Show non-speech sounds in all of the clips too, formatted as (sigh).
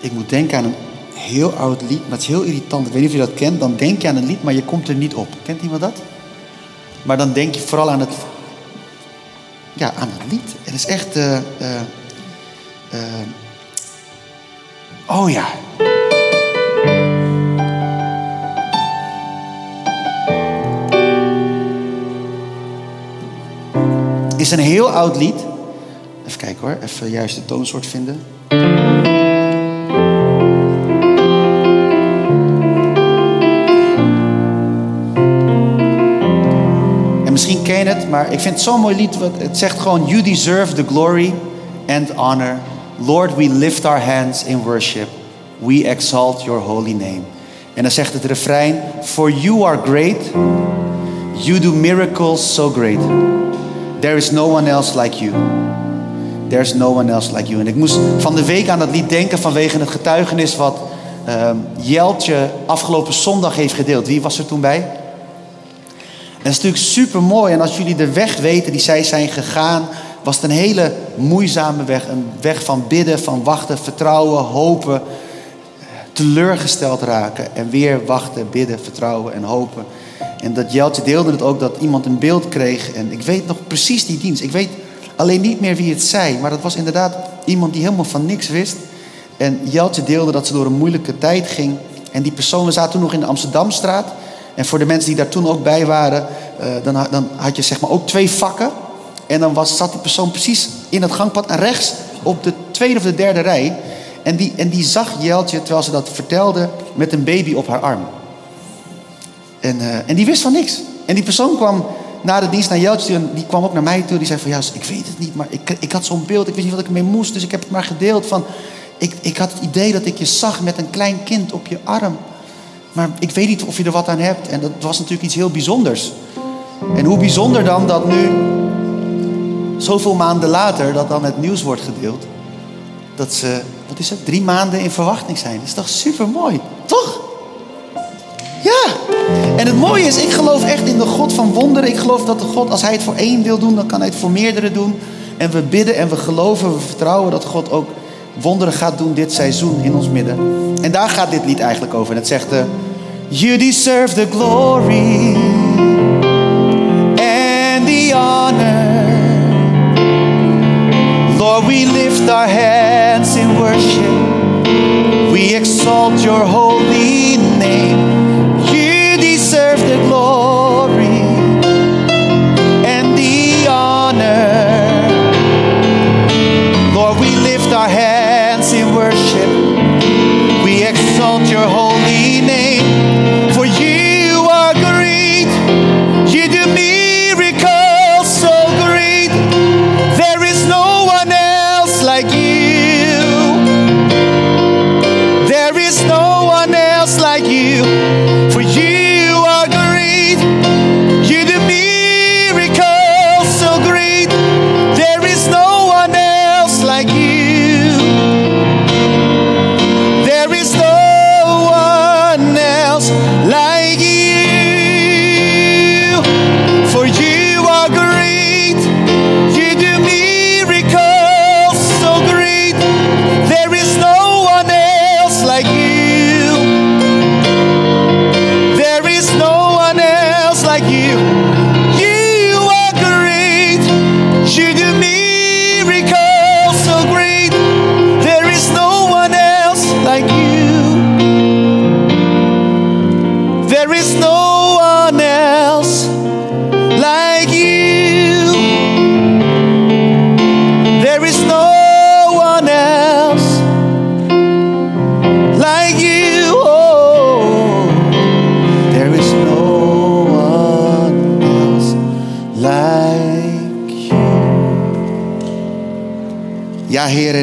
Ik moet denken aan een heel oud lied, maar het is heel irritant. Ik weet niet of je dat kent. Dan denk je aan een lied, maar je komt er niet op. Kent iemand dat? Maar dan denk je vooral aan het, ja, aan het lied. Het is echt. eh, eh, eh, oh ja. Is een heel oud lied. Even kijken hoor, even juist de toonsoort vinden. Misschien ken je het, maar ik vind het zo'n mooi lied. Het zegt gewoon: You deserve the glory and honor. Lord, we lift our hands in worship. We exalt your holy name. En dan zegt het refrein: For you are great. You do miracles so great. There is no one else like you. There's no one else like you. En ik moest van de week aan dat lied denken vanwege het getuigenis wat ehm, Jeltje afgelopen zondag heeft gedeeld. Wie was er toen bij? Dat is natuurlijk super mooi. En als jullie de weg weten die zij zijn gegaan, was het een hele moeizame weg. Een weg van bidden, van wachten, vertrouwen, hopen, teleurgesteld raken. En weer wachten, bidden, vertrouwen en hopen. En dat Jeltje deelde het ook dat iemand een beeld kreeg. En ik weet nog precies die dienst. Ik weet alleen niet meer wie het zei. Maar dat was inderdaad iemand die helemaal van niks wist. En Jeltje deelde dat ze door een moeilijke tijd ging. En die persoon, zaten toen nog in de Amsterdamstraat. En voor de mensen die daar toen ook bij waren, eh, dan, dan had je zeg maar ook twee vakken. En dan was, zat die persoon precies in het gangpad en rechts op de tweede of de derde rij. En die, en die zag Jeltje, terwijl ze dat vertelde, met een baby op haar arm. En, eh, en die wist van niks. En die persoon kwam na de dienst naar Jeltje en die kwam ook naar mij toe. Die zei van, ja, ik weet het niet, maar ik, ik had zo'n beeld. Ik wist niet wat ik ermee moest, dus ik heb het maar gedeeld van... Ik, ik had het idee dat ik je zag met een klein kind op je arm. Maar ik weet niet of je er wat aan hebt. En dat was natuurlijk iets heel bijzonders. En hoe bijzonder dan dat nu, zoveel maanden later, dat dan het nieuws wordt gedeeld. Dat ze, wat is het, drie maanden in verwachting zijn. Dat is toch super mooi, toch? Ja. En het mooie is, ik geloof echt in de God van wonderen. Ik geloof dat de God, als hij het voor één wil doen, dan kan hij het voor meerdere doen. En we bidden en we geloven, we vertrouwen dat God ook wonderen gaat doen dit seizoen in ons midden. En daar gaat dit lied eigenlijk over. En het zegt, eh, You deserve the glory and the honor. Lord, we lift our hands in worship. We exalt your holy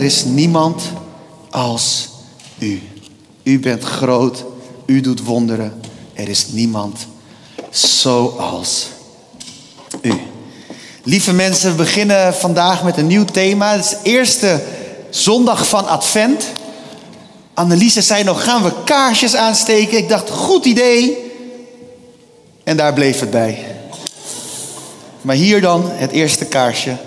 is niemand als U. U bent groot, U doet wonderen. Er is niemand zoals U. Lieve mensen, we beginnen vandaag met een nieuw thema. Het is de eerste zondag van Advent. Anneliese zei nog, gaan we kaarsjes aansteken? Ik dacht, goed idee. En daar bleef het bij. Maar hier dan het eerste kaarsje.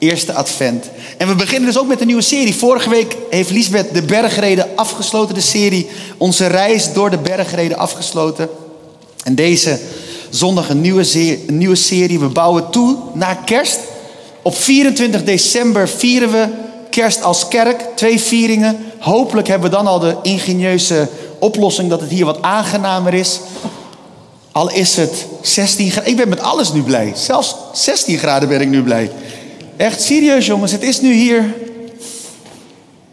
Eerste advent. En we beginnen dus ook met een nieuwe serie. Vorige week heeft Liesbeth de bergreden afgesloten, de serie. Onze reis door de bergreden afgesloten. En deze zondag een nieuwe, een nieuwe serie. We bouwen toe naar kerst. Op 24 december vieren we kerst als kerk. Twee vieringen. Hopelijk hebben we dan al de ingenieuze oplossing dat het hier wat aangenamer is. Al is het 16 graden. Ik ben met alles nu blij. Zelfs 16 graden ben ik nu blij. Echt serieus jongens, het is nu hier.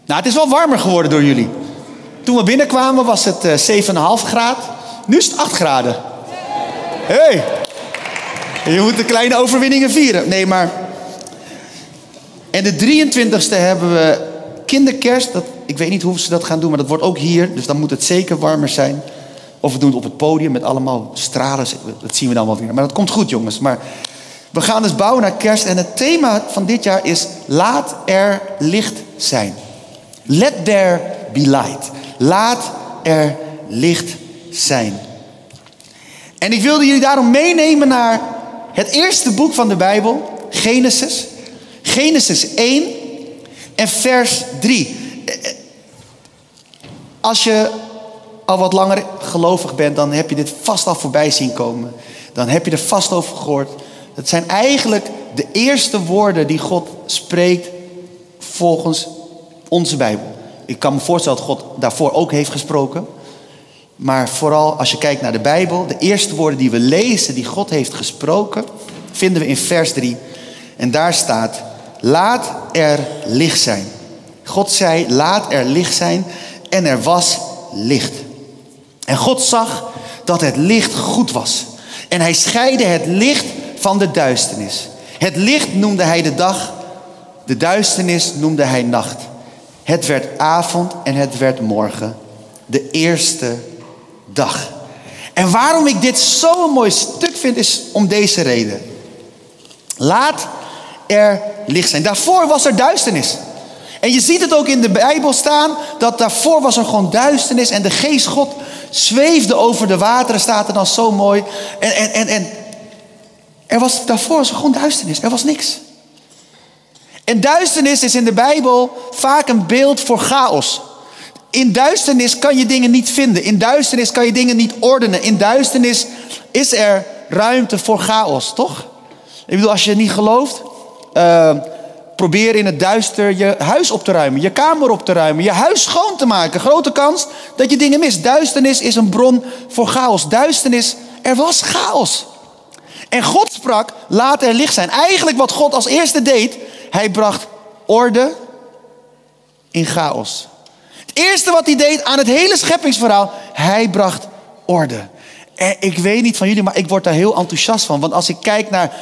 Nou, het is wel warmer geworden door jullie. Toen we binnenkwamen was het uh, 7,5 graden. Nu is het 8 graden. Hey. Je moet de kleine overwinningen vieren. Nee, maar. En de 23ste hebben we kinderkerst. Dat, ik weet niet hoe ze dat gaan doen, maar dat wordt ook hier. Dus dan moet het zeker warmer zijn. Of we doen het op het podium met allemaal stralen. Dat zien we dan wel weer. Maar dat komt goed, jongens. Maar we gaan dus bouwen naar kerst. En het thema van dit jaar is: Laat er licht zijn. Let there be light. Laat er licht zijn. En ik wilde jullie daarom meenemen naar het eerste boek van de Bijbel, Genesis. Genesis 1 en vers 3. Als je al wat langer gelovig bent, dan heb je dit vast al voorbij zien komen. Dan heb je er vast over gehoord. Het zijn eigenlijk de eerste woorden die God spreekt volgens onze Bijbel. Ik kan me voorstellen dat God daarvoor ook heeft gesproken. Maar vooral als je kijkt naar de Bijbel, de eerste woorden die we lezen, die God heeft gesproken, vinden we in vers 3. En daar staat: Laat er licht zijn. God zei: Laat er licht zijn. En er was licht. En God zag dat het licht goed was. En hij scheidde het licht van de duisternis. Het licht noemde hij de dag, de duisternis noemde hij nacht. Het werd avond en het werd morgen, de eerste dag. En waarom ik dit zo'n mooi stuk vind, is om deze reden. Laat er licht zijn. Daarvoor was er duisternis. En je ziet het ook in de Bijbel staan, dat daarvoor was er gewoon duisternis en de geest God zweefde over de wateren, staat er dan zo mooi. En, en, en, en er was daarvoor gewoon duisternis, er was niks. En duisternis is in de Bijbel vaak een beeld voor chaos. In duisternis kan je dingen niet vinden. In duisternis kan je dingen niet ordenen. In duisternis is er ruimte voor chaos, toch? Ik bedoel, als je niet gelooft, uh, probeer in het duister je huis op te ruimen, je kamer op te ruimen, je huis schoon te maken. Grote kans dat je dingen mist. Duisternis is een bron voor chaos. Duisternis, er was chaos. En God sprak, laat er licht zijn. Eigenlijk wat God als eerste deed, hij bracht orde in chaos. Het eerste wat hij deed aan het hele scheppingsverhaal, hij bracht orde. En ik weet niet van jullie, maar ik word daar heel enthousiast van. Want als ik kijk naar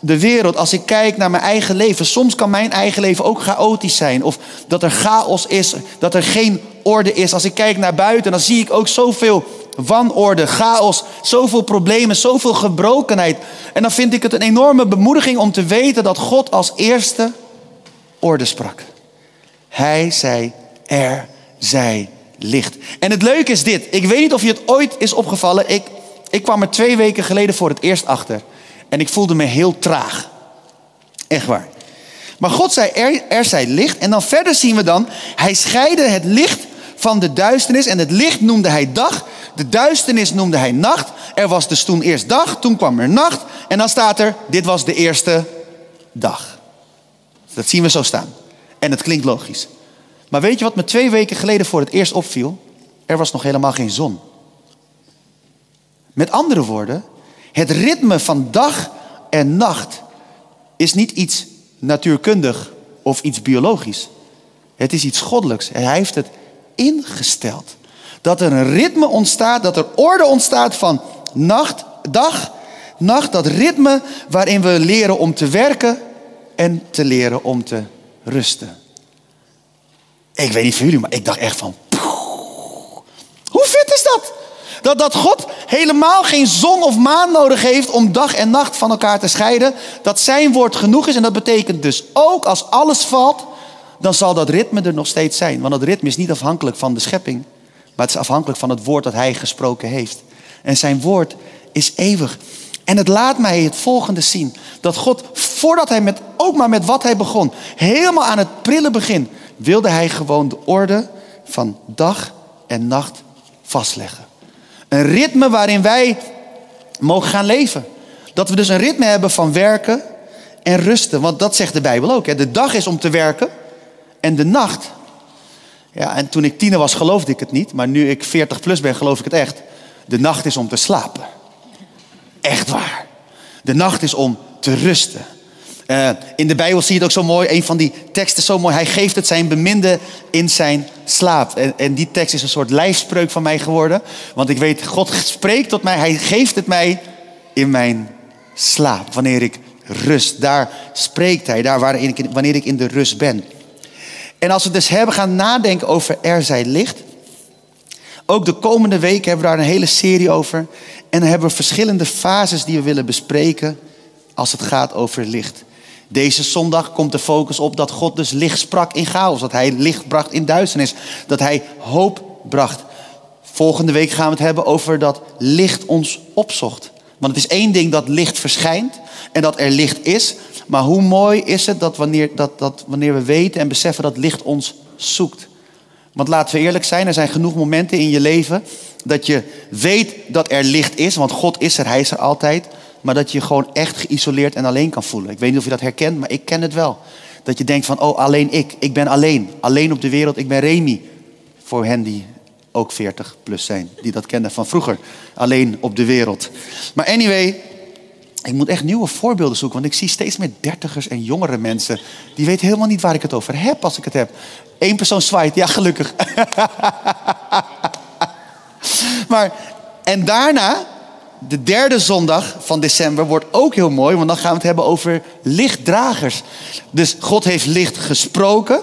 de wereld, als ik kijk naar mijn eigen leven, soms kan mijn eigen leven ook chaotisch zijn. Of dat er chaos is, dat er geen orde is. Als ik kijk naar buiten, dan zie ik ook zoveel wanorde, chaos, zoveel problemen, zoveel gebrokenheid. En dan vind ik het een enorme bemoediging om te weten dat God als eerste orde sprak. Hij zei, er zij licht. En het leuke is dit, ik weet niet of je het ooit is opgevallen, ik, ik kwam er twee weken geleden voor het eerst achter. En ik voelde me heel traag. Echt waar. Maar God zei, er, er zij licht. En dan verder zien we dan, hij scheidde het licht van de duisternis. En het licht noemde hij dag. De duisternis noemde hij nacht. Er was dus toen eerst dag, toen kwam er nacht. En dan staat er, dit was de eerste dag. Dat zien we zo staan. En het klinkt logisch. Maar weet je wat me twee weken geleden voor het eerst opviel? Er was nog helemaal geen zon. Met andere woorden, het ritme van dag en nacht is niet iets natuurkundig of iets biologisch. Het is iets goddelijks. Hij heeft het ingesteld. Dat er een ritme ontstaat, dat er orde ontstaat van nacht, dag, nacht. Dat ritme waarin we leren om te werken en te leren om te rusten. Ik weet niet van jullie, maar ik dacht echt van. Hoe vet is dat? Dat, dat God helemaal geen zon of maan nodig heeft om dag en nacht van elkaar te scheiden. Dat zijn woord genoeg is. En dat betekent dus ook als alles valt, dan zal dat ritme er nog steeds zijn. Want dat ritme is niet afhankelijk van de schepping. Maar het is afhankelijk van het woord dat hij gesproken heeft. En zijn woord is eeuwig. En het laat mij het volgende zien. Dat God, voordat hij met, ook maar met wat hij begon, helemaal aan het prillen begin, wilde hij gewoon de orde van dag en nacht vastleggen. Een ritme waarin wij mogen gaan leven. Dat we dus een ritme hebben van werken en rusten. Want dat zegt de Bijbel ook. Hè. De dag is om te werken en de nacht. Ja, en toen ik tiener was, geloofde ik het niet. Maar nu ik 40 plus ben, geloof ik het echt. De nacht is om te slapen. Echt waar. De nacht is om te rusten. Uh, in de Bijbel zie je het ook zo mooi. Een van die teksten zo mooi. Hij geeft het zijn beminde in zijn slaap. En, en die tekst is een soort lijfspreuk van mij geworden. Want ik weet, God spreekt tot mij. Hij geeft het mij in mijn slaap. Wanneer ik rust. Daar spreekt hij. Daar waarin ik, wanneer ik in de rust ben. En als we dus hebben gaan nadenken over er zij licht. Ook de komende weken hebben we daar een hele serie over. En dan hebben we verschillende fases die we willen bespreken als het gaat over licht. Deze zondag komt de focus op dat God dus licht sprak in chaos. Dat hij licht bracht in duisternis. Dat hij hoop bracht. Volgende week gaan we het hebben over dat licht ons opzocht. Want het is één ding dat licht verschijnt en dat er licht is. Maar hoe mooi is het dat wanneer, dat, dat wanneer we weten en beseffen dat licht ons zoekt. Want laten we eerlijk zijn, er zijn genoeg momenten in je leven dat je weet dat er licht is, want God is er, Hij is er altijd. Maar dat je gewoon echt geïsoleerd en alleen kan voelen. Ik weet niet of je dat herkent, maar ik ken het wel. Dat je denkt van, oh alleen ik, ik ben alleen. Alleen op de wereld, ik ben Remy. Voor hen die ook 40 plus zijn, die dat kennen van vroeger. Alleen op de wereld. Maar anyway, ik moet echt nieuwe voorbeelden zoeken, want ik zie steeds meer dertigers en jongere mensen. Die weten helemaal niet waar ik het over heb als ik het heb. Eén persoon zwaait, ja gelukkig. (laughs) maar, en daarna, de derde zondag van december wordt ook heel mooi, want dan gaan we het hebben over lichtdragers. Dus God heeft licht gesproken.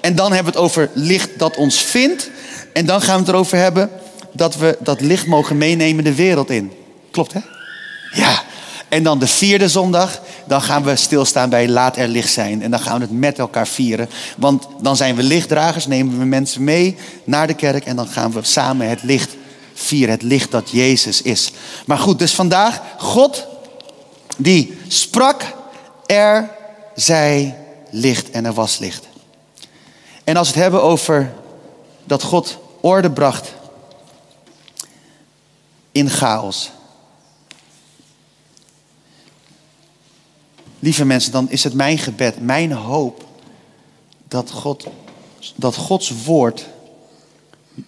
En dan hebben we het over licht dat ons vindt. En dan gaan we het erover hebben dat we dat licht mogen meenemen de wereld in. Klopt hè? Ja. En dan de vierde zondag, dan gaan we stilstaan bij laat er licht zijn. En dan gaan we het met elkaar vieren. Want dan zijn we lichtdragers, nemen we mensen mee naar de kerk en dan gaan we samen het licht vieren. Het licht dat Jezus is. Maar goed, dus vandaag, God die sprak, er zij licht en er was licht. En als we het hebben over dat God orde bracht in chaos. Lieve mensen, dan is het mijn gebed, mijn hoop dat, God, dat Gods woord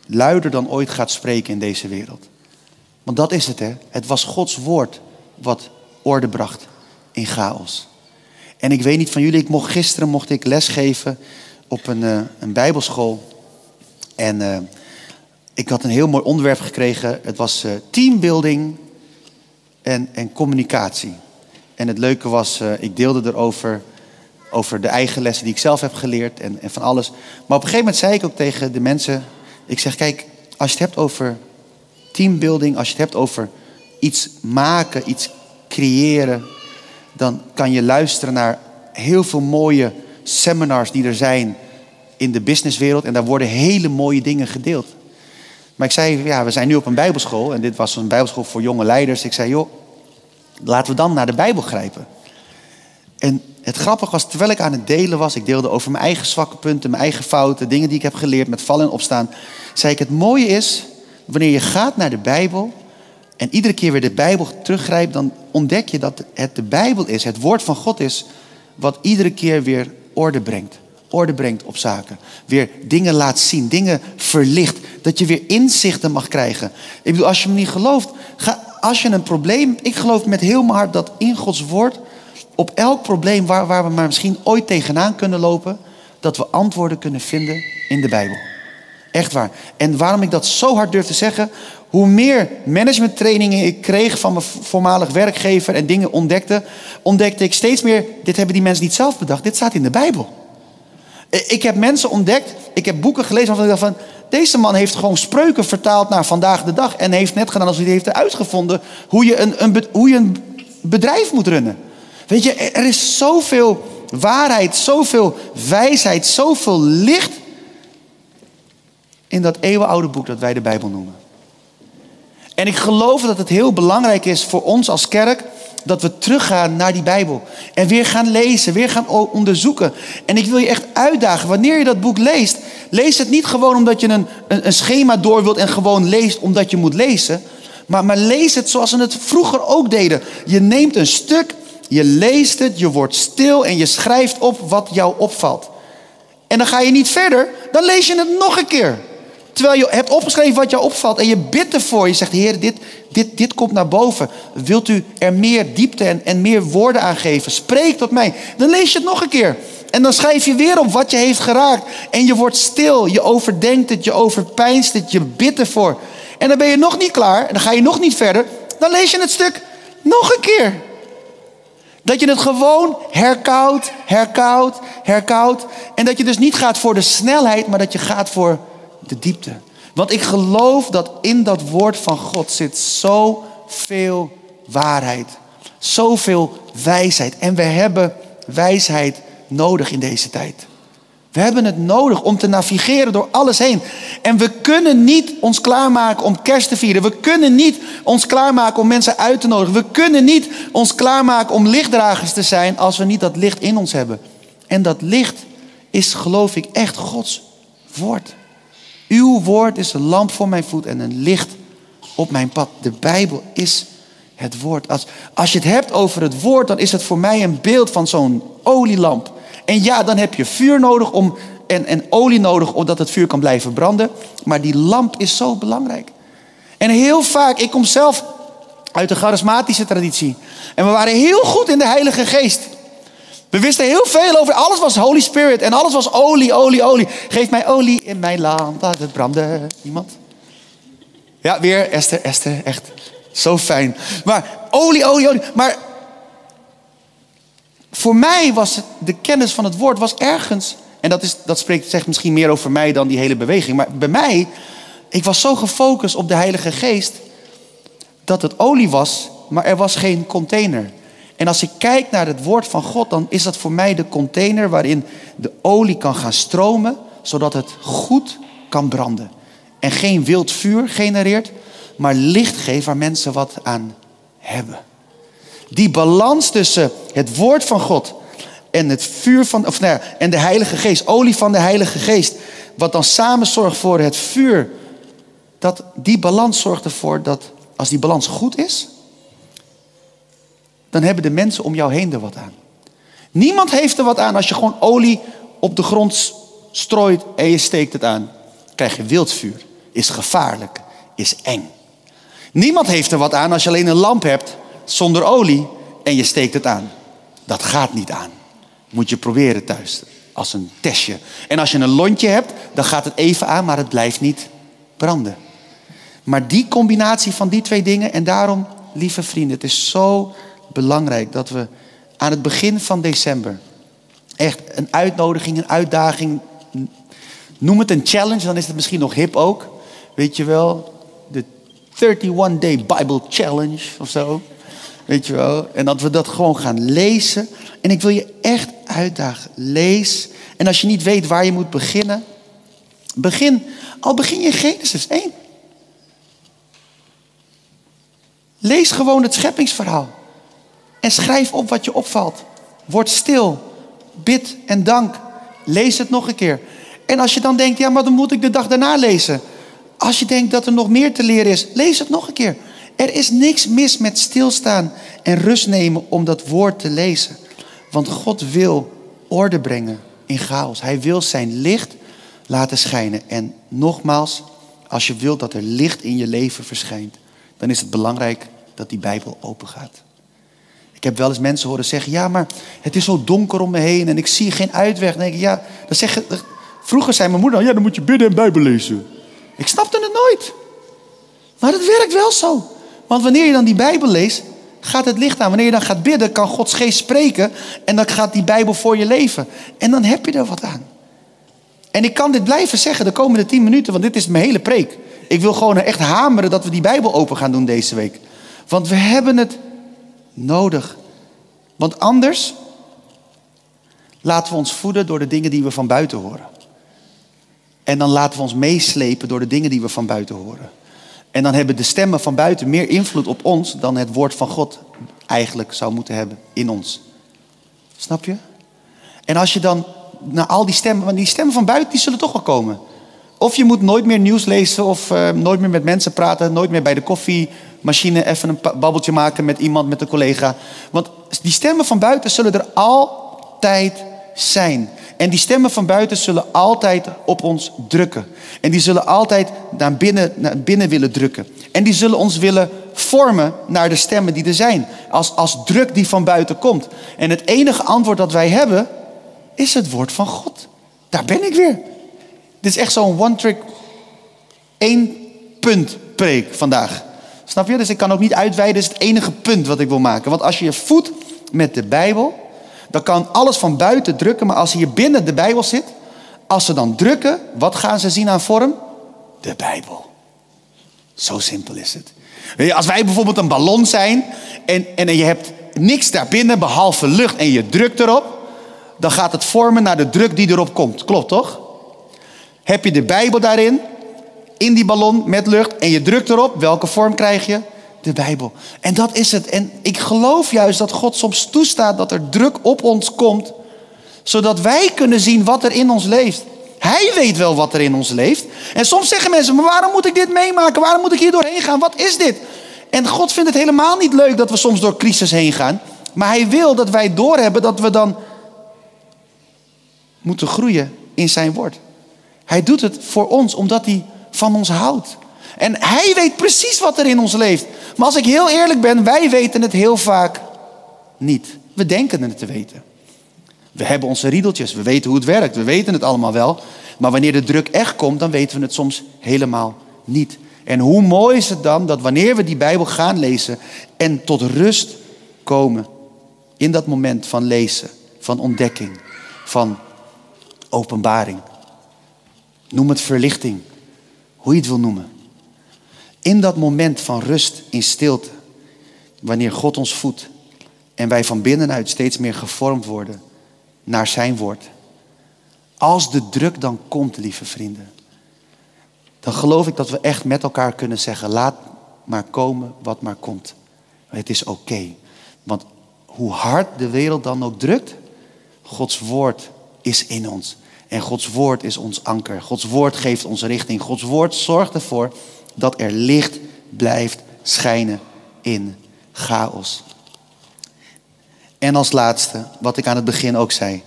luider dan ooit gaat spreken in deze wereld. Want dat is het, hè? Het was Gods woord wat orde bracht in chaos. En ik weet niet van jullie, ik mocht gisteren mocht ik lesgeven op een, uh, een bijbelschool. En uh, ik had een heel mooi onderwerp gekregen. Het was uh, teambuilding en, en communicatie. En het leuke was, uh, ik deelde erover over de eigen lessen die ik zelf heb geleerd en, en van alles. Maar op een gegeven moment zei ik ook tegen de mensen, ik zeg, kijk, als je het hebt over teambuilding, als je het hebt over iets maken, iets creëren, dan kan je luisteren naar heel veel mooie seminars die er zijn in de businesswereld. En daar worden hele mooie dingen gedeeld. Maar ik zei, ja, we zijn nu op een bijbelschool. En dit was een bijbelschool voor jonge leiders. Ik zei, joh, laten we dan naar de Bijbel grijpen. En het grappige was, terwijl ik aan het delen was, ik deelde over mijn eigen zwakke punten, mijn eigen fouten, dingen die ik heb geleerd met vallen en opstaan, zei ik, het mooie is, wanneer je gaat naar de Bijbel en iedere keer weer de Bijbel teruggrijpt, dan ontdek je dat het de Bijbel is, het woord van God is, wat iedere keer weer orde brengt. Orde brengt op zaken. Weer dingen laat zien, dingen verlicht. Dat je weer inzichten mag krijgen. Ik bedoel, als je me niet gelooft, ga, als je een probleem. Ik geloof met heel mijn hart dat in Gods woord. op elk probleem waar, waar we maar misschien ooit tegenaan kunnen lopen. dat we antwoorden kunnen vinden in de Bijbel. Echt waar. En waarom ik dat zo hard durf te zeggen. Hoe meer managementtrainingen ik kreeg van mijn voormalig werkgever en dingen ontdekte, ontdekte ik steeds meer, dit hebben die mensen niet zelf bedacht, dit staat in de Bijbel. Ik heb mensen ontdekt, ik heb boeken gelezen waarvan ik dacht van, deze man heeft gewoon spreuken vertaald naar vandaag de dag en heeft net gedaan als hij heeft uitgevonden hoe je een, een, hoe je een bedrijf moet runnen. Weet je, er is zoveel waarheid, zoveel wijsheid, zoveel licht in dat eeuwenoude boek dat wij de Bijbel noemen. En ik geloof dat het heel belangrijk is voor ons als kerk dat we teruggaan naar die Bijbel. En weer gaan lezen, weer gaan onderzoeken. En ik wil je echt uitdagen, wanneer je dat boek leest, lees het niet gewoon omdat je een, een, een schema door wilt en gewoon leest omdat je moet lezen. Maar, maar lees het zoals we het vroeger ook deden. Je neemt een stuk, je leest het, je wordt stil en je schrijft op wat jou opvalt. En dan ga je niet verder, dan lees je het nog een keer. Terwijl je hebt opgeschreven wat jou opvalt en je bidt ervoor. Je zegt, Heer, dit, dit, dit komt naar boven. Wilt u er meer diepte en, en meer woorden aan geven? Spreek tot mij. Dan lees je het nog een keer. En dan schrijf je weer op wat je heeft geraakt. En je wordt stil, je overdenkt het, je overpijnst het, je bidt ervoor. En dan ben je nog niet klaar, en dan ga je nog niet verder. Dan lees je het stuk nog een keer. Dat je het gewoon herkoudt, herkoudt, herkoudt. En dat je dus niet gaat voor de snelheid, maar dat je gaat voor de diepte. Want ik geloof dat in dat woord van God zit zoveel waarheid. Zoveel wijsheid. En we hebben wijsheid nodig in deze tijd. We hebben het nodig om te navigeren door alles heen. En we kunnen niet ons klaarmaken om kerst te vieren. We kunnen niet ons klaarmaken om mensen uit te nodigen. We kunnen niet ons klaarmaken om lichtdragers te zijn als we niet dat licht in ons hebben. En dat licht is, geloof ik, echt Gods woord. Uw woord is een lamp voor mijn voet en een licht op mijn pad. De Bijbel is het woord. Als, als je het hebt over het woord, dan is het voor mij een beeld van zo'n olielamp. En ja, dan heb je vuur nodig om, en, en olie nodig, omdat het vuur kan blijven branden. Maar die lamp is zo belangrijk. En heel vaak, ik kom zelf uit de charismatische traditie. En we waren heel goed in de Heilige Geest. We wisten heel veel over. Alles was Holy Spirit en alles was olie, olie, olie. Geef mij olie in mijn lamp, laat het branden. Iemand? Ja, weer Esther, Esther, echt zo fijn. Maar olie, olie, olie. Maar voor mij was het, de kennis van het woord was ergens. En dat, is, dat spreekt, zegt misschien meer over mij dan die hele beweging. Maar bij mij, ik was zo gefocust op de Heilige Geest. Dat het olie was, maar er was geen container. En als ik kijk naar het woord van God, dan is dat voor mij de container waarin de olie kan gaan stromen, zodat het goed kan branden. En geen wild vuur genereert, maar licht geeft waar mensen wat aan hebben. Die balans tussen het woord van God en het vuur van, of nou en de Heilige Geest, olie van de Heilige Geest, wat dan samen zorgt voor het vuur, dat die balans zorgt ervoor dat als die balans goed is, dan hebben de mensen om jou heen er wat aan. Niemand heeft er wat aan als je gewoon olie op de grond strooit en je steekt het aan. Krijg je wildvuur. Is gevaarlijk, is eng. Niemand heeft er wat aan als je alleen een lamp hebt zonder olie en je steekt het aan. Dat gaat niet aan. Moet je proberen thuis als een testje. En als je een lontje hebt, dan gaat het even aan, maar het blijft niet branden. Maar die combinatie van die twee dingen, en daarom, lieve vrienden, het is zo belangrijk dat we aan het begin van december echt een uitnodiging, een uitdaging, noem het een challenge, dan is het misschien nog hip ook. Weet je wel, de 31 Day Bible Challenge of zo. Weet je wel? En dat we dat gewoon gaan lezen. En ik wil je echt uitdagen. Lees. En als je niet weet waar je moet beginnen, begin, al begin je Genesis 1. Lees gewoon het scheppingsverhaal. En schrijf op wat je opvalt. Word stil. Bid en dank. Lees het nog een keer. En als je dan denkt, ja, maar dan moet ik de dag daarna lezen. Als je denkt dat er nog meer te leren is, lees het nog een keer. Er is niks mis met stilstaan en rust nemen om dat woord te lezen. Want God wil orde brengen in chaos. Hij wil zijn licht laten schijnen. En nogmaals, als je wilt dat er licht in je leven verschijnt, dan is het belangrijk dat die Bijbel open gaat. Ik heb wel eens mensen horen zeggen: Ja, maar het is zo donker om me heen en ik zie geen uitweg. Dan denk ik, ja, dan zeg, vroeger zei mijn moeder: Ja, dan moet je bidden en Bijbel lezen. Ik snapte het nooit. Maar het werkt wel zo. Want wanneer je dan die Bijbel leest, gaat het licht aan. Wanneer je dan gaat bidden, kan Gods geest spreken en dan gaat die Bijbel voor je leven. En dan heb je er wat aan. En ik kan dit blijven zeggen de komende tien minuten, want dit is mijn hele preek. Ik wil gewoon echt hameren dat we die Bijbel open gaan doen deze week. Want we hebben het nodig. Want anders laten we ons voeden door de dingen die we van buiten horen. En dan laten we ons meeslepen door de dingen die we van buiten horen. En dan hebben de stemmen van buiten meer invloed op ons dan het woord van God eigenlijk zou moeten hebben in ons. Snap je? En als je dan naar al die stemmen, want die stemmen van buiten, die zullen toch wel komen. Of je moet nooit meer nieuws lezen of uh, nooit meer met mensen praten, nooit meer bij de koffiemachine even een babbeltje maken met iemand, met een collega. Want die stemmen van buiten zullen er altijd zijn. En die stemmen van buiten zullen altijd op ons drukken. En die zullen altijd naar binnen, naar binnen willen drukken. En die zullen ons willen vormen naar de stemmen die er zijn. Als, als druk die van buiten komt. En het enige antwoord dat wij hebben, is het woord van God. Daar ben ik weer. Dit is echt zo'n one-trick, één punt preek vandaag. Snap je? Dus ik kan ook niet uitweiden, dat is het enige punt wat ik wil maken. Want als je je voedt met de Bijbel, dan kan alles van buiten drukken. Maar als je hier binnen de Bijbel zit, als ze dan drukken, wat gaan ze zien aan vorm? De Bijbel. Zo simpel is het. Als wij bijvoorbeeld een ballon zijn en, en je hebt niks daarbinnen behalve lucht en je drukt erop, dan gaat het vormen naar de druk die erop komt. Klopt toch? Heb je de Bijbel daarin, in die ballon met lucht en je drukt erop, welke vorm krijg je? De Bijbel. En dat is het. En ik geloof juist dat God soms toestaat dat er druk op ons komt, zodat wij kunnen zien wat er in ons leeft. Hij weet wel wat er in ons leeft. En soms zeggen mensen, maar waarom moet ik dit meemaken? Waarom moet ik hier doorheen gaan? Wat is dit? En God vindt het helemaal niet leuk dat we soms door crisis heen gaan. Maar hij wil dat wij doorhebben dat we dan moeten groeien in zijn woord. Hij doet het voor ons omdat hij van ons houdt. En hij weet precies wat er in ons leeft. Maar als ik heel eerlijk ben, wij weten het heel vaak niet. We denken het te weten. We hebben onze riedeltjes, we weten hoe het werkt, we weten het allemaal wel. Maar wanneer de druk echt komt, dan weten we het soms helemaal niet. En hoe mooi is het dan dat wanneer we die Bijbel gaan lezen en tot rust komen in dat moment van lezen, van ontdekking, van openbaring. Noem het verlichting, hoe je het wil noemen. In dat moment van rust, in stilte, wanneer God ons voedt en wij van binnenuit steeds meer gevormd worden naar Zijn woord. Als de druk dan komt, lieve vrienden, dan geloof ik dat we echt met elkaar kunnen zeggen: laat maar komen wat maar komt. Het is oké. Want hoe hard de wereld dan ook drukt, Gods woord is in ons. En Gods woord is ons anker. Gods woord geeft ons richting. Gods woord zorgt ervoor dat er licht blijft schijnen in chaos. En als laatste, wat ik aan het begin ook zei.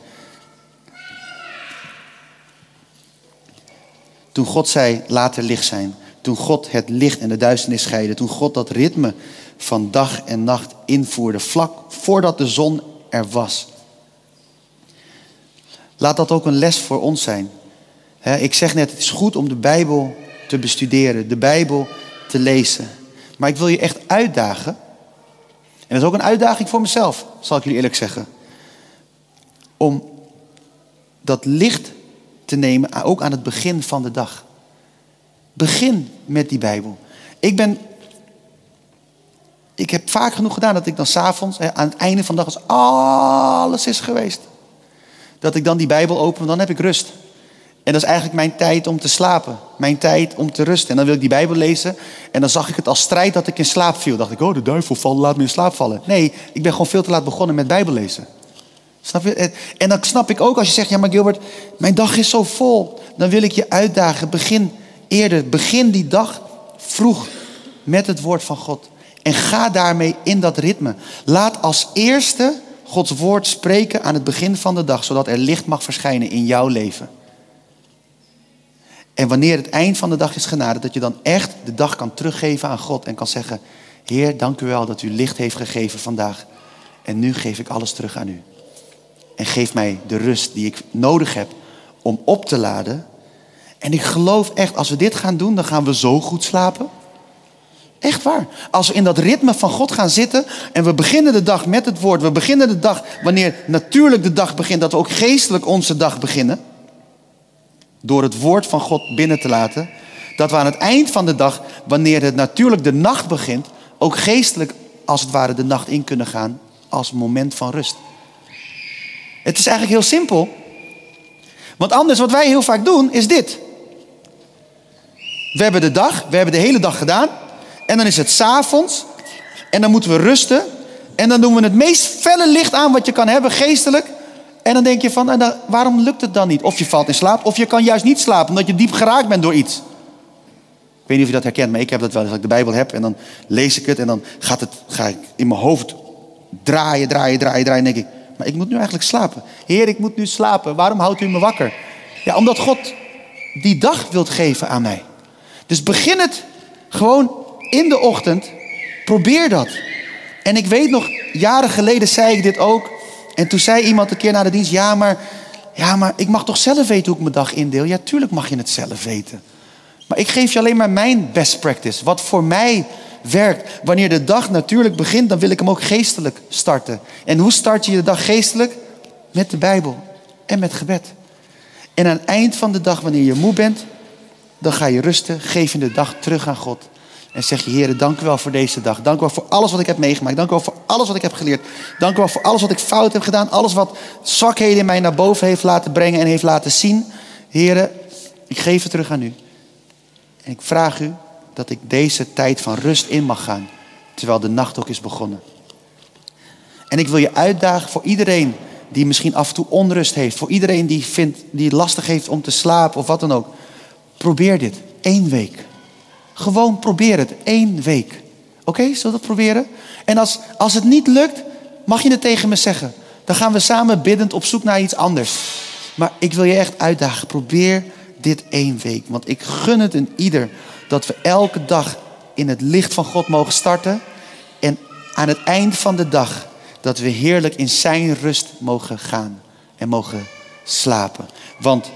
Toen God zei, laat er licht zijn. Toen God het licht en de duisternis scheidde. Toen God dat ritme van dag en nacht invoerde. Vlak voordat de zon er was. Laat dat ook een les voor ons zijn. ik zeg net, het is goed om de Bijbel te bestuderen, de Bijbel te lezen. Maar ik wil je echt uitdagen. En dat is ook een uitdaging voor mezelf, zal ik jullie eerlijk zeggen. Om dat licht te nemen, ook aan het begin van de dag. Begin met die Bijbel. Ik ben. Ik heb vaak genoeg gedaan dat ik dan s'avonds, aan het einde van de dag, als alles is geweest, dat ik dan die Bijbel open, dan heb ik rust. En dat is eigenlijk mijn tijd om te slapen. Mijn tijd om te rusten. En dan wil ik die Bijbel lezen. En dan zag ik het als strijd dat ik in slaap viel. Dacht ik, oh, de duivel valt, laat me in slaap vallen. Nee, ik ben gewoon veel te laat begonnen met Bijbel lezen. Snap je? En dan snap ik ook als je zegt, ja maar Gilbert, mijn dag is zo vol. Dan wil ik je uitdagen, begin eerder. Begin die dag vroeg met het woord van God. En ga daarmee in dat ritme. Laat als eerste Gods woord spreken aan het begin van de dag, zodat er licht mag verschijnen in jouw leven. En wanneer het eind van de dag is genaderd, dat je dan echt de dag kan teruggeven aan God en kan zeggen: Heer, dank u wel dat u licht heeft gegeven vandaag. En nu geef ik alles terug aan u. En geef mij de rust die ik nodig heb om op te laden. En ik geloof echt, als we dit gaan doen, dan gaan we zo goed slapen. Echt waar. Als we in dat ritme van God gaan zitten en we beginnen de dag met het woord. We beginnen de dag wanneer natuurlijk de dag begint, dat we ook geestelijk onze dag beginnen. Door het woord van God binnen te laten. Dat we aan het eind van de dag, wanneer het natuurlijk de nacht begint, ook geestelijk als het ware de nacht in kunnen gaan als moment van rust. Het is eigenlijk heel simpel. Want anders wat wij heel vaak doen is dit. We hebben de dag, we hebben de hele dag gedaan. En dan is het s'avonds. En dan moeten we rusten. En dan doen we het meest felle licht aan wat je kan hebben, geestelijk. En dan denk je van, dan, waarom lukt het dan niet? Of je valt in slaap, of je kan juist niet slapen, omdat je diep geraakt bent door iets. Ik weet niet of je dat herkent, maar ik heb dat wel. Als ik de Bijbel heb en dan lees ik het en dan gaat het, ga ik in mijn hoofd draaien, draaien, draaien, draaien. En denk ik, maar ik moet nu eigenlijk slapen. Heer, ik moet nu slapen. Waarom houdt u me wakker? Ja, omdat God die dag wilt geven aan mij. Dus begin het gewoon in de ochtend. Probeer dat. En ik weet nog, jaren geleden zei ik dit ook. En toen zei iemand een keer na de dienst: Ja, maar, ja, maar ik mag toch zelf weten hoe ik mijn dag indeel? Ja, tuurlijk mag je het zelf weten. Maar ik geef je alleen maar mijn best practice. Wat voor mij werkt. Wanneer de dag natuurlijk begint, dan wil ik hem ook geestelijk starten. En hoe start je de dag geestelijk? Met de Bijbel en met gebed. En aan het eind van de dag, wanneer je moe bent, dan ga je rusten, geef je de dag terug aan God. En zeg je, Heer, dank u wel voor deze dag. Dank u wel voor alles wat ik heb meegemaakt. Dank u wel voor alles wat ik heb geleerd. Dank u wel voor alles wat ik fout heb gedaan. Alles wat zwakheden in mij naar boven heeft laten brengen en heeft laten zien. Heer, ik geef het terug aan u. En ik vraag u dat ik deze tijd van rust in mag gaan. Terwijl de nacht ook is begonnen. En ik wil je uitdagen voor iedereen die misschien af en toe onrust heeft. Voor iedereen die, vindt, die lastig heeft om te slapen of wat dan ook. Probeer dit. één week. Gewoon probeer het. één week. Oké, zullen we dat proberen? En als, als het niet lukt, mag je het tegen me zeggen. Dan gaan we samen biddend op zoek naar iets anders. Maar ik wil je echt uitdagen. Probeer dit één week. Want ik gun het een ieder dat we elke dag in het licht van God mogen starten. En aan het eind van de dag dat we heerlijk in zijn rust mogen gaan en mogen slapen. Want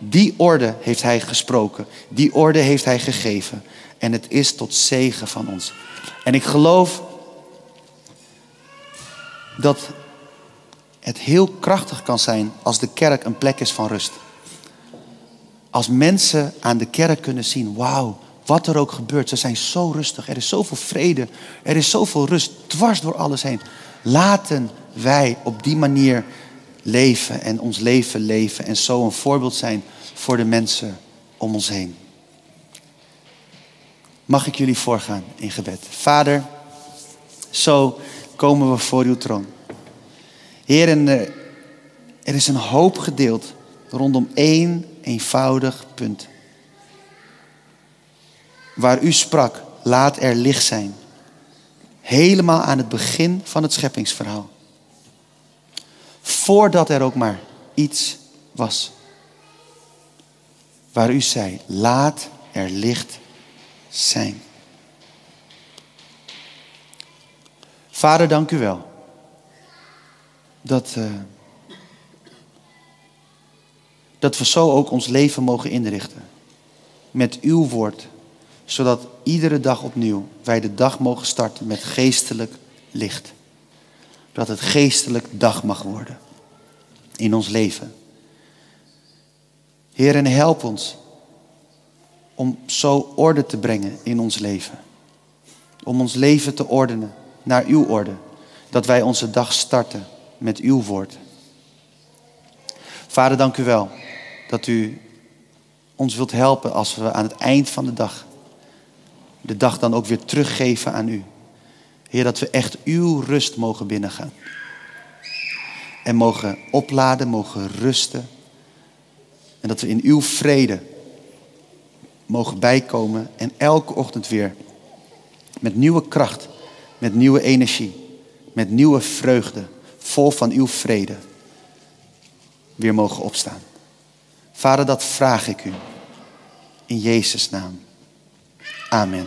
die orde heeft hij gesproken. Die orde heeft hij gegeven. En het is tot zegen van ons. En ik geloof dat het heel krachtig kan zijn als de kerk een plek is van rust. Als mensen aan de kerk kunnen zien, wauw, wat er ook gebeurt, ze zijn zo rustig. Er is zoveel vrede, er is zoveel rust dwars door alles heen. Laten wij op die manier leven en ons leven leven en zo een voorbeeld zijn voor de mensen om ons heen. Mag ik jullie voorgaan in gebed? Vader, zo komen we voor uw troon. Heer, en eh, er is een hoop gedeeld rondom één eenvoudig punt. Waar u sprak, laat er licht zijn. Helemaal aan het begin van het scheppingsverhaal. Voordat er ook maar iets was. Waar u zei, laat er licht zijn. Vader, dank u wel. Dat, uh, dat we zo ook ons leven mogen inrichten. Met uw woord zodat iedere dag opnieuw wij de dag mogen starten met geestelijk licht. Dat het geestelijk dag mag worden in ons leven. Heer, en help ons om zo orde te brengen in ons leven. Om ons leven te ordenen naar uw orde. Dat wij onze dag starten met uw woord. Vader, dank u wel dat u ons wilt helpen als we aan het eind van de dag de dag dan ook weer teruggeven aan u. Heer, dat we echt uw rust mogen binnengaan. En mogen opladen, mogen rusten. En dat we in uw vrede mogen bijkomen en elke ochtend weer met nieuwe kracht, met nieuwe energie, met nieuwe vreugde, vol van uw vrede, weer mogen opstaan. Vader, dat vraag ik u in Jezus' naam. Amen.